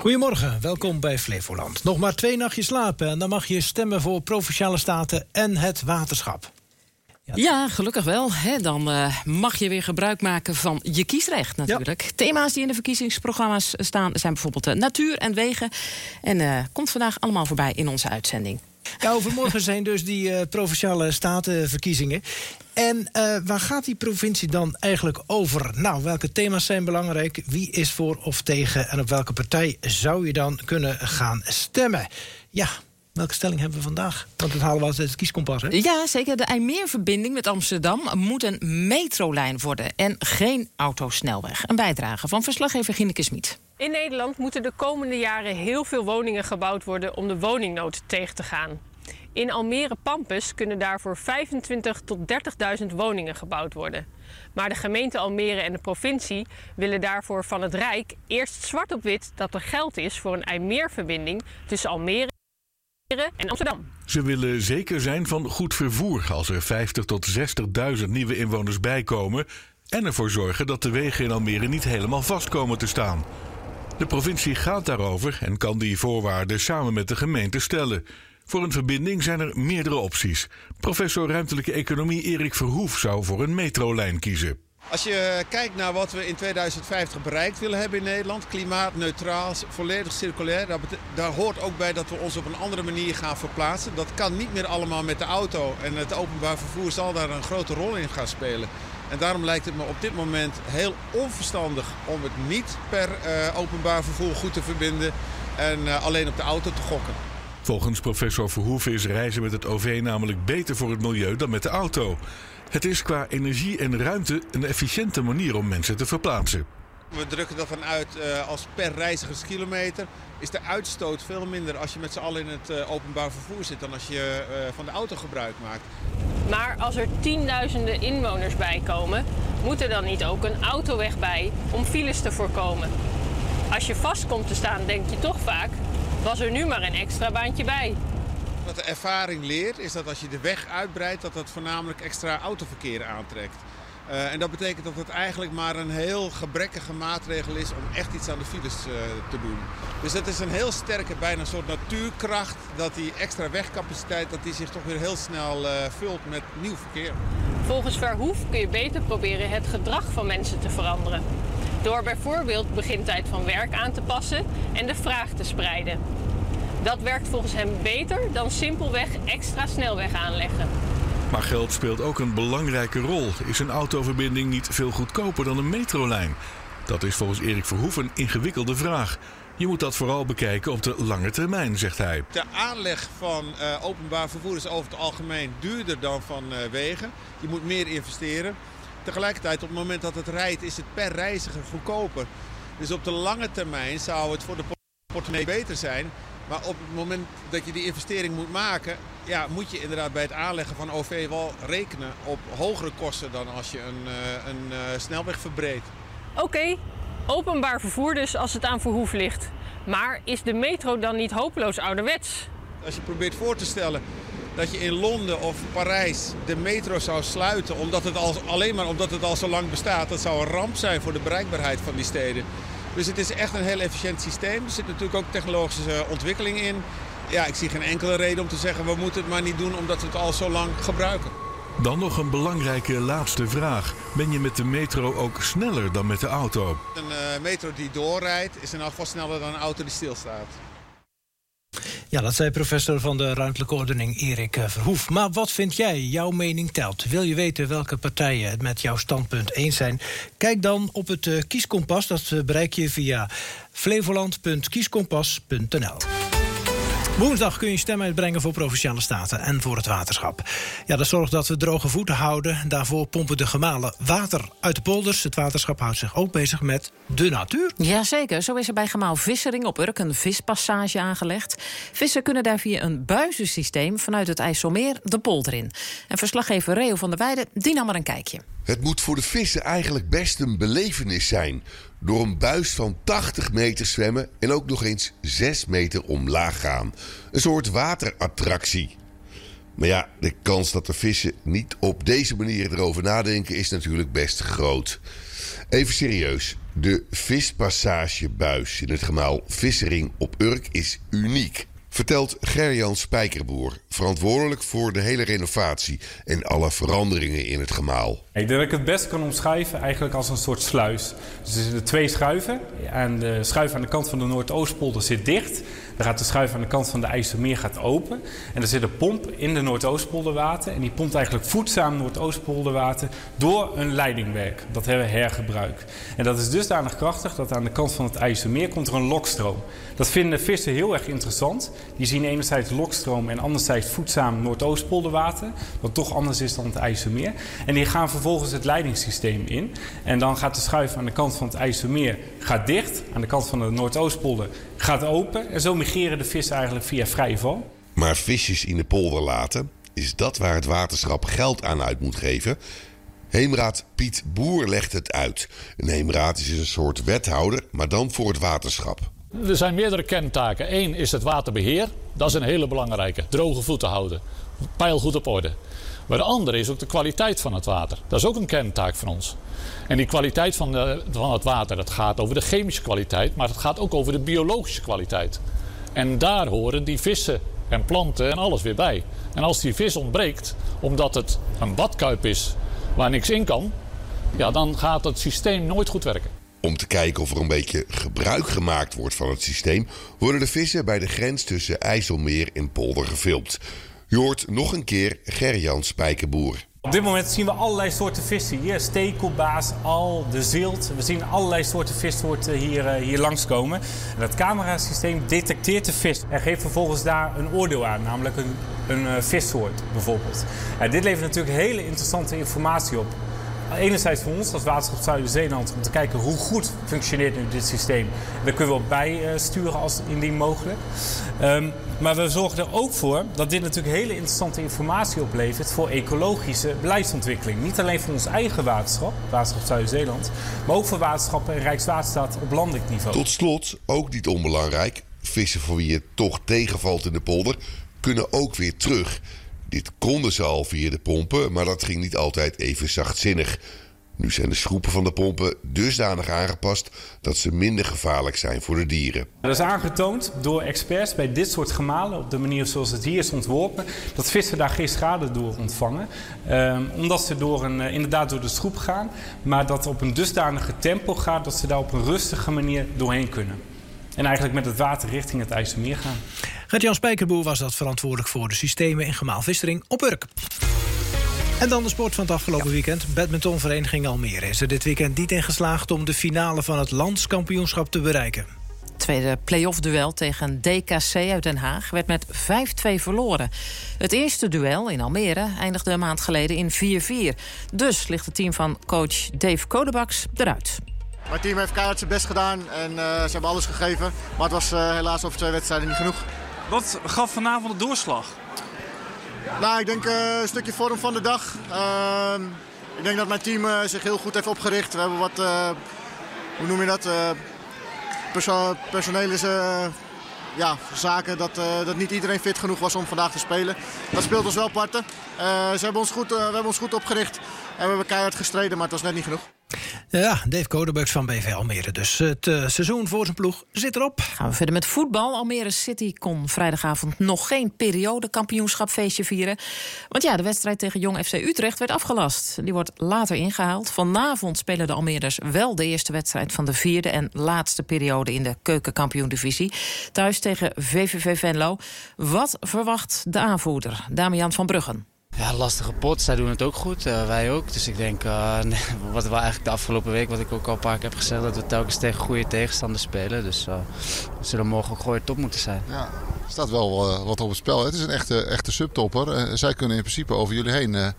Goedemorgen, welkom bij Flevoland. Nog maar twee nachtjes slapen en dan mag je stemmen voor Provinciale Staten en het waterschap. Ja, gelukkig wel. Hè. Dan uh, mag je weer gebruik maken van je kiesrecht natuurlijk. Ja. Thema's die in de verkiezingsprogramma's staan zijn bijvoorbeeld uh, natuur en wegen. En uh, komt vandaag allemaal voorbij in onze uitzending. Ja, overmorgen zijn dus die provinciale statenverkiezingen. En waar gaat die provincie dan eigenlijk over? Nou, welke thema's zijn belangrijk? Wie is voor of tegen? En op welke partij zou je dan kunnen gaan stemmen? Ja, Welke stelling hebben we vandaag? Want het halen we altijd het kieskompas, hè? Ja, zeker. De IJmeerverbinding met Amsterdam moet een metrolijn worden... en geen autosnelweg. Een bijdrage van verslaggever Gineke Smit. In Nederland moeten de komende jaren heel veel woningen gebouwd worden... om de woningnood tegen te gaan. In Almere Pampus kunnen daarvoor 25 tot 30.000 woningen gebouwd worden. Maar de gemeente Almere en de provincie willen daarvoor van het Rijk eerst zwart op wit dat er geld is voor een IJmeerverbinding tussen Almere en Amsterdam. Ze willen zeker zijn van goed vervoer als er 50 tot 60.000 nieuwe inwoners bijkomen. En ervoor zorgen dat de wegen in Almere niet helemaal vast komen te staan. De provincie gaat daarover en kan die voorwaarden samen met de gemeente stellen. Voor een verbinding zijn er meerdere opties. Professor ruimtelijke economie Erik Verhoef zou voor een metrolijn kiezen. Als je kijkt naar wat we in 2050 bereikt willen hebben in Nederland, klimaatneutraal, volledig circulair, daar, daar, hoort ook bij dat we ons op een andere manier gaan verplaatsen. Dat kan niet meer allemaal met de auto en het openbaar vervoer zal daar een grote rol in gaan spelen. En daarom lijkt het me op dit moment heel onverstandig om het niet per uh, openbaar vervoer goed te verbinden en uh, alleen op de auto te gokken. Volgens professor Verhoeven is reizen met het OV namelijk beter voor het milieu dan met de auto. Het is qua energie en ruimte een efficiënte manier om mensen te verplaatsen. We drukken dat dan uit uh, als per reizigerskilometer. Is de uitstoot veel minder als je met z'n allen in het openbaar vervoer zit dan als je van de auto gebruik maakt. Maar als er tienduizenden inwoners bijkomen, moet er dan niet ook een autoweg bij om files te voorkomen? Als je vast komt te staan, denk je toch vaak: was er nu maar een extra baantje bij? Wat de ervaring leert is dat als je de weg uitbreidt, dat dat voornamelijk extra autoverkeer aantrekt. Uh, en dat betekent dat het eigenlijk maar een heel gebrekkige maatregel is om echt iets aan de files uh, te doen. Dus het is een heel sterke, bijna een soort natuurkracht, dat die extra wegcapaciteit dat die zich toch weer heel snel uh, vult met nieuw verkeer. Volgens Verhoef kun je beter proberen het gedrag van mensen te veranderen. Door bijvoorbeeld begintijd van werk aan te passen en de vraag te spreiden. Dat werkt volgens hem beter dan simpelweg extra snelweg aanleggen. Maar geld speelt ook een belangrijke rol. Is een autoverbinding niet veel goedkoper dan een metrolijn? Dat is volgens Erik Verhoef een ingewikkelde vraag. Je moet dat vooral bekijken op de lange termijn, zegt hij. De aanleg van uh, openbaar vervoer is over het algemeen duurder dan van uh, wegen. Je moet meer investeren. Tegelijkertijd, op het moment dat het rijdt, is het per reiziger goedkoper. Dus op de lange termijn zou het voor de portemonnee beter zijn maar op het moment dat je die investering moet maken, ja, moet je inderdaad bij het aanleggen van OV wel rekenen op hogere kosten dan als je een, uh, een uh, snelweg verbreedt. Oké, okay. openbaar vervoer dus als het aan Verhoef ligt. Maar is de metro dan niet hopeloos ouderwets? Als je probeert voor te stellen dat je in Londen of Parijs de metro zou sluiten omdat het al, alleen maar omdat het al zo lang bestaat, dat zou een ramp zijn voor de bereikbaarheid van die steden. Dus het is echt een heel efficiënt systeem. Er zit natuurlijk ook technologische ontwikkeling in. Ja, ik zie geen enkele reden om te zeggen we moeten het maar niet doen omdat we het al zo lang gebruiken. Dan nog een belangrijke laatste vraag. Ben je met de metro ook sneller dan met de auto? Een uh, metro die doorrijdt is in elk geval sneller dan een auto die stilstaat. Ja, dat zei professor van de ruimtelijke ordening Erik eh, Verhoef. Maar wat vind jij? Jouw mening telt. Wil je weten welke partijen het met jouw standpunt eens zijn? Kijk dan op het uh, kieskompas. Dat bereik je via flevoland.kieskompas.nl. Woensdag kun je stem uitbrengen voor Provinciale Staten en voor het waterschap. Ja, dat zorgt dat we droge voeten houden. Daarvoor pompen de gemalen water uit de polders. Het waterschap houdt zich ook bezig met de natuur. Jazeker, zo is er bij gemaal Vissering op Urk een vispassage aangelegd. Vissen kunnen daar via een buizensysteem vanuit het IJsselmeer de polder in. En verslaggever Reo van der Weijden, die nam er een kijkje. Het moet voor de vissen eigenlijk best een belevenis zijn door een buis van 80 meter zwemmen en ook nog eens 6 meter omlaag gaan. Een soort waterattractie. Maar ja, de kans dat de vissen niet op deze manier erover nadenken is natuurlijk best groot. Even serieus. De vispassagebuis in het gemaal Vissering op Urk is uniek. Vertelt Gerjan Spijkerboer, verantwoordelijk voor de hele renovatie en alle veranderingen in het gemaal. Ik denk dat ik het best kan omschrijven eigenlijk als een soort sluis. Dus er zitten twee schuiven. En de schuif aan de kant van de Noordoostpolder zit dicht. Dan gaat de schuif aan de kant van de IJsselmeer gaat open. En er zit een pomp in de Noordoostpolderwater. En die pompt eigenlijk voedzaam Noordoostpolderwater door een leidingwerk. Dat hebben we hergebruik. En dat is dusdanig krachtig dat aan de kant van het IJsselmeer komt er een lokstroom. Dat vinden vissen heel erg interessant. Die zien enerzijds lokstroom en anderzijds voedzaam Noordoostpolderwater. Wat toch anders is dan het IJsselmeer. En die gaan vervolgens het leidingssysteem in. En dan gaat de schuif aan de kant van het IJsselmeer gaat dicht. Aan de kant van de Noordoostpolder gaat open. En zo migreren de vissen eigenlijk via vrije val. Maar visjes in de polder laten, is dat waar het waterschap geld aan uit moet geven? Heemraad Piet Boer legt het uit. Een heemraad is een soort wethouder, maar dan voor het waterschap. Er zijn meerdere kerntaken. Eén is het waterbeheer. Dat is een hele belangrijke. Droge voeten houden. Pijl goed op orde. Maar de andere is ook de kwaliteit van het water. Dat is ook een kerntaak van ons. En die kwaliteit van, de, van het water, dat gaat over de chemische kwaliteit, maar het gaat ook over de biologische kwaliteit. En daar horen die vissen en planten en alles weer bij. En als die vis ontbreekt, omdat het een badkuip is waar niks in kan, ja, dan gaat het systeem nooit goed werken. Om te kijken of er een beetje gebruik gemaakt wordt van het systeem, worden de vissen bij de grens tussen IJsselmeer en Polder gefilmd. Je hoort nog een keer Gerjan Spijkerboer. Op dit moment zien we allerlei soorten vissen hier. Stekelbaas, al, de zilt. We zien allerlei soorten vissoorten hier, uh, hier langskomen. En dat camerasysteem detecteert de vis en geeft vervolgens daar een oordeel aan. Namelijk een, een uh, vissoort bijvoorbeeld. Uh, dit levert natuurlijk hele interessante informatie op. Enerzijds voor ons als Waterschap Zuiden-Zeeland om te kijken hoe goed functioneert nu dit systeem. Daar kunnen we op bijsturen als indien mogelijk. Um, maar we zorgen er ook voor dat dit natuurlijk hele interessante informatie oplevert voor ecologische beleidsontwikkeling. Niet alleen voor ons eigen waterschap, Waterschap Zuid-Zeeland, maar ook voor waterschappen en Rijkswaterstaat op landelijk niveau. Tot slot, ook niet onbelangrijk, vissen voor wie het toch tegenvalt in de polder, kunnen ook weer terug. Dit konden ze al via de pompen, maar dat ging niet altijd even zachtzinnig. Nu zijn de schroepen van de pompen dusdanig aangepast dat ze minder gevaarlijk zijn voor de dieren. Dat is aangetoond door experts bij dit soort gemalen, op de manier zoals het hier is ontworpen, dat vissen daar geen schade door ontvangen. Um, omdat ze door een, inderdaad door de schroep gaan, maar dat op een dusdanige tempo gaat dat ze daar op een rustige manier doorheen kunnen. En eigenlijk met het water richting het IJsselmeer gaan. Gert-Jan Spijkerboer was dat verantwoordelijk voor de systemen in gemaalvissering op Urk. En dan de sport van het afgelopen ja. weekend. Badmintonvereniging Almere is er dit weekend niet in geslaagd... om de finale van het landskampioenschap te bereiken. Tweede play-off-duel tegen DKC uit Den Haag werd met 5-2 verloren. Het eerste duel in Almere eindigde een maand geleden in 4-4. Dus ligt het team van coach Dave Kodebaks eruit. Mijn team heeft keihard zijn best gedaan en uh, ze hebben alles gegeven. Maar het was uh, helaas over twee wedstrijden niet genoeg. Wat gaf vanavond de doorslag? Nou, ik denk uh, een stukje vorm van de dag. Uh, ik denk dat mijn team uh, zich heel goed heeft opgericht. We hebben wat, uh, hoe noem je dat, perso personele ja, zaken. Dat, dat niet iedereen fit genoeg was om vandaag te spelen. Dat speelt ons wel parten. ze hebben ons, goed, we hebben ons goed opgericht. En we hebben keihard gestreden, maar het was net niet genoeg. Ja, Dave Kodebuks van BV Almere. Dus het uh, seizoen voor zijn ploeg zit erop. Gaan we verder met voetbal. Almere City kon vrijdagavond nog geen periodekampioenschapfeestje vieren. Want ja, de wedstrijd tegen Jong FC Utrecht werd afgelast. Die wordt later ingehaald. Vanavond spelen de Almeerders wel de eerste wedstrijd... van de vierde en laatste periode in de keukenkampioendivisie. Thuis tegen VVV Venlo. Wat verwacht de aanvoerder, Damian van Bruggen? Ja, lastige pot. Zij doen het ook goed. Uh, wij ook. Dus ik denk, uh, wat we eigenlijk de afgelopen week, wat ik ook al een paar keer heb gezegd, dat we telkens tegen goede tegenstanders spelen. Dus uh, we zullen morgen ook gooien top moeten zijn. Ja, er staat wel wat op het spel. Het is een echte, echte subtopper. zij kunnen in principe over jullie heen,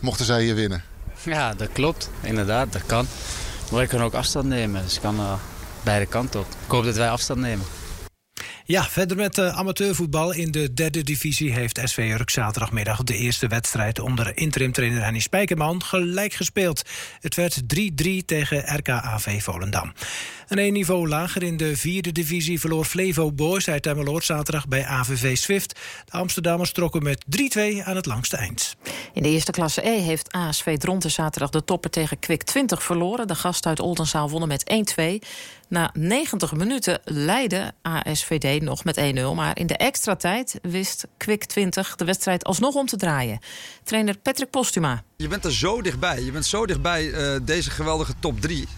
mochten zij hier winnen. Ja, dat klopt. Inderdaad, dat kan. Maar wij kunnen ook afstand nemen. Dus kan beide kanten op. Ik hoop dat wij afstand nemen. Ja, verder met uh, amateurvoetbal. In de derde divisie heeft SV Urk zaterdagmiddag de eerste wedstrijd onder interim-trainer Henny Spijkerman gelijk gespeeld. Het werd 3-3 tegen RKAV Volendam. En een niveau lager in de vierde divisie verloor Flevo Boys uit Emmeloord zaterdag bij AVV Swift. De Amsterdammers trokken met 3-2 aan het langste eind. In de eerste klasse E heeft ASV Dronten zaterdag de topper tegen Kwik 20 verloren. De gasten uit Oldenzaal wonnen met 1-2. Na 90 minuten leidde ASVD nog met 1-0. Maar in de extra tijd wist Kwik 20 de wedstrijd alsnog om te draaien. Trainer Patrick Postuma. Je bent er zo dichtbij. Je bent zo dichtbij uh, deze geweldige top 3.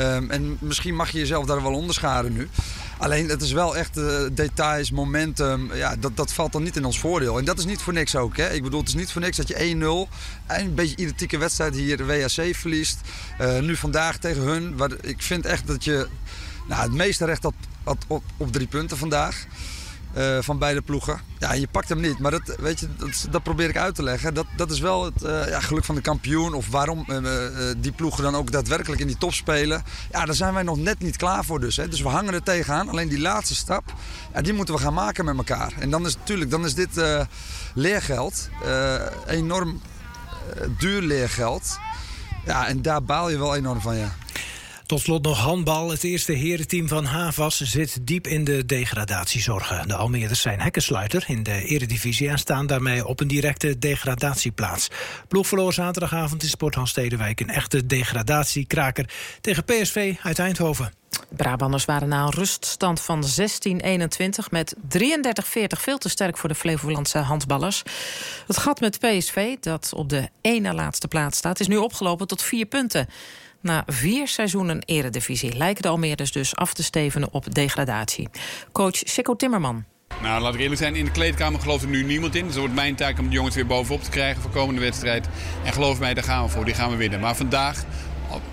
Um, en misschien mag je jezelf daar wel onderscharen nu. Alleen het is wel echt uh, details, momentum. Ja, dat, dat valt dan niet in ons voordeel. En dat is niet voor niks ook. Hè? Ik bedoel, het is niet voor niks dat je 1-0 en een beetje identieke wedstrijd hier de WAC verliest. Uh, nu vandaag tegen hun. Waar, ik vind echt dat je nou, het meeste recht had, had op, op drie punten vandaag. Uh, van beide ploegen. Ja, je pakt hem niet. Maar dat, weet je, dat, dat probeer ik uit te leggen. Dat, dat is wel het uh, ja, geluk van de kampioen. Of waarom uh, die ploegen dan ook daadwerkelijk in die top spelen. Ja, daar zijn wij nog net niet klaar voor dus. Hè. Dus we hangen er tegenaan. Alleen die laatste stap, ja, die moeten we gaan maken met elkaar. En dan is natuurlijk dan is dit leergeld. enorm duur leergeld. Ja, en daar baal je wel enorm van, ja. Tot slot nog handbal. Het eerste herenteam van Havas zit diep in de degradatiezorgen. De Almeerders zijn hekkensluiter in de eredivisie... en staan daarmee op een directe degradatieplaats. Ploeg verloor zaterdagavond in Sporthal Stedenwijk... een echte degradatiekraker tegen PSV uit Eindhoven. Brabanders waren na een ruststand van 16-21 met 33-40 veel te sterk voor de Flevolandse handballers. Het gat met PSV, dat op de ene laatste plaats staat, is nu opgelopen tot vier punten. Na vier seizoenen eredivisie lijken de Almeerders dus af te stevenen op degradatie. Coach Sikko Timmerman. Nou, laat ik eerlijk zijn, in de kleedkamer gelooft er nu niemand in. Dus het wordt mijn taak om de jongens weer bovenop te krijgen voor de komende wedstrijd. En geloof mij, daar gaan we voor, die gaan we winnen. Maar vandaag,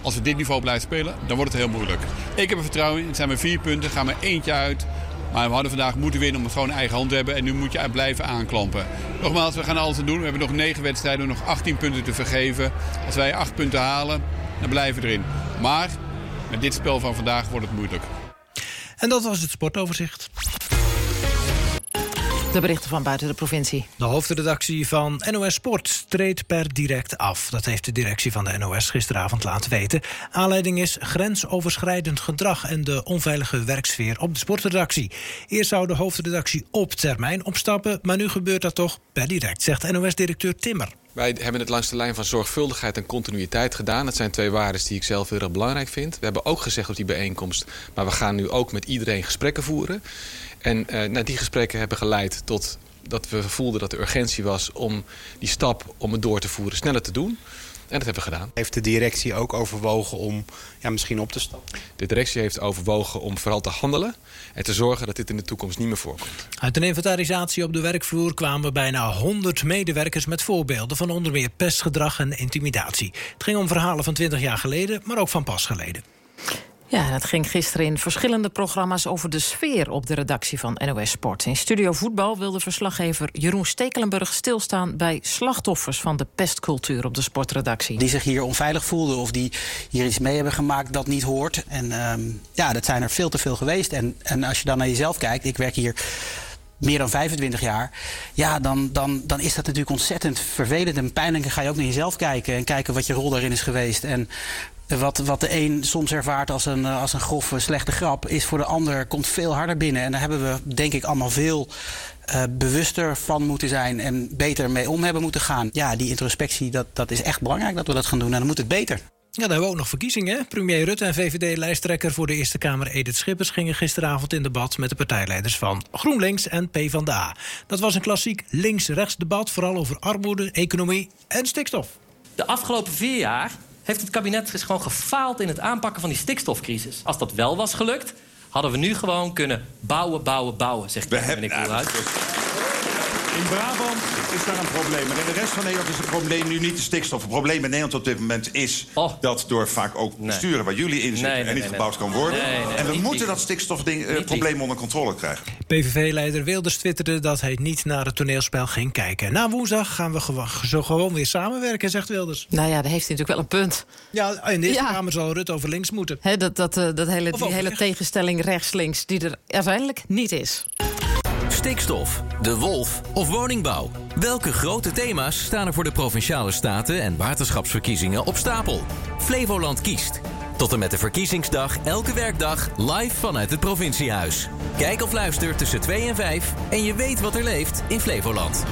als we dit niveau blijven spelen, dan wordt het heel moeilijk. Ik heb er vertrouwen in, het zijn maar vier punten, gaan we eentje uit. Maar we hadden vandaag moeten winnen om het gewoon eigen hand te hebben. En nu moet je blijven aanklampen. Nogmaals, we gaan alles doen. We hebben nog negen wedstrijden, nog 18 punten te vergeven. Als wij acht punten halen, dan blijven erin. Maar met dit spel van vandaag wordt het moeilijk. En dat was het sportoverzicht. De berichten van buiten de provincie. De hoofdredactie van NOS Sport treedt per direct af. Dat heeft de directie van de NOS gisteravond laten weten. Aanleiding is grensoverschrijdend gedrag en de onveilige werksfeer op de sportredactie. Eerst zou de hoofdredactie op termijn opstappen, maar nu gebeurt dat toch per direct, zegt NOS-directeur Timmer. Wij hebben het langs de lijn van zorgvuldigheid en continuïteit gedaan. Dat zijn twee waarden die ik zelf heel erg belangrijk vind. We hebben ook gezegd op die bijeenkomst... maar we gaan nu ook met iedereen gesprekken voeren. En uh, nou, die gesprekken hebben geleid tot dat we voelden dat er urgentie was... om die stap om het door te voeren sneller te doen. En dat hebben we gedaan. Heeft de directie ook overwogen om ja, misschien op te stappen? De directie heeft overwogen om vooral te handelen... en te zorgen dat dit in de toekomst niet meer voorkomt. Uit een inventarisatie op de werkvloer kwamen bijna 100 medewerkers... met voorbeelden van onder meer pestgedrag en intimidatie. Het ging om verhalen van 20 jaar geleden, maar ook van pas geleden. Ja, het ging gisteren in verschillende programma's over de sfeer op de redactie van NOS Sport. In Studio Voetbal wilde verslaggever Jeroen Stekelenburg stilstaan bij slachtoffers van de pestcultuur op de sportredactie. Die zich hier onveilig voelden of die hier iets mee hebben gemaakt dat niet hoort. En um, ja, dat zijn er veel te veel geweest. En, en als je dan naar jezelf kijkt, ik werk hier meer dan 25 jaar. Ja, dan, dan, dan is dat natuurlijk ontzettend vervelend en pijnlijk. Dan ga je ook naar jezelf kijken en kijken wat je rol daarin is geweest. En wat, wat de een soms ervaart als een, als een grove, slechte grap, is voor de ander komt veel harder binnen. En daar hebben we, denk ik, allemaal veel uh, bewuster van moeten zijn en beter mee om hebben moeten gaan. Ja, die introspectie, dat, dat is echt belangrijk dat we dat gaan doen. En dan moet het beter. Ja, dan hebben we ook nog verkiezingen. Premier Rutte en VVD-lijsttrekker voor de Eerste Kamer Edith Schippers... gingen gisteravond in debat met de partijleiders van GroenLinks en PvdA. Dat was een klassiek links-rechts debat, vooral over armoede, economie en stikstof. De afgelopen vier jaar heeft het kabinet gewoon gefaald in het aanpakken van die stikstofcrisis. Als dat wel was gelukt, hadden we nu gewoon kunnen bouwen, bouwen, bouwen, zegt meneer Koolhuis. In Brabant is daar een probleem. Maar in de rest van Nederland is het probleem nu niet de stikstof. Het probleem in Nederland op dit moment is dat door vaak ook besturen waar jullie in zitten Nee, nee, en niet nee, gebouwd kan worden. Nee, nee, en we niet moeten dat stikstofprobleem onder controle krijgen. PVV-leider Wilders twitterde dat hij niet naar het toneelspel ging kijken. Na woensdag gaan we zo gewoon weer samenwerken, zegt Wilders. Nou ja, daar heeft hij natuurlijk wel een punt. Ja, in de Eerste Ja. Kamer zal Rutte over links moeten. Hè, dat, dat, eh, dat hele, die hele rechts. tegenstelling rechts-links, die er uiteindelijk niet is. Stikstof, de wolf of woningbouw. Welke grote thema's staan er voor de provinciale staten en waterschapsverkiezingen op stapel? Flevoland kiest. Tot en met de verkiezingsdag elke werkdag live vanuit het provinciehuis. Kijk of luister tussen 2 en 5 en je weet wat er leeft in Flevoland.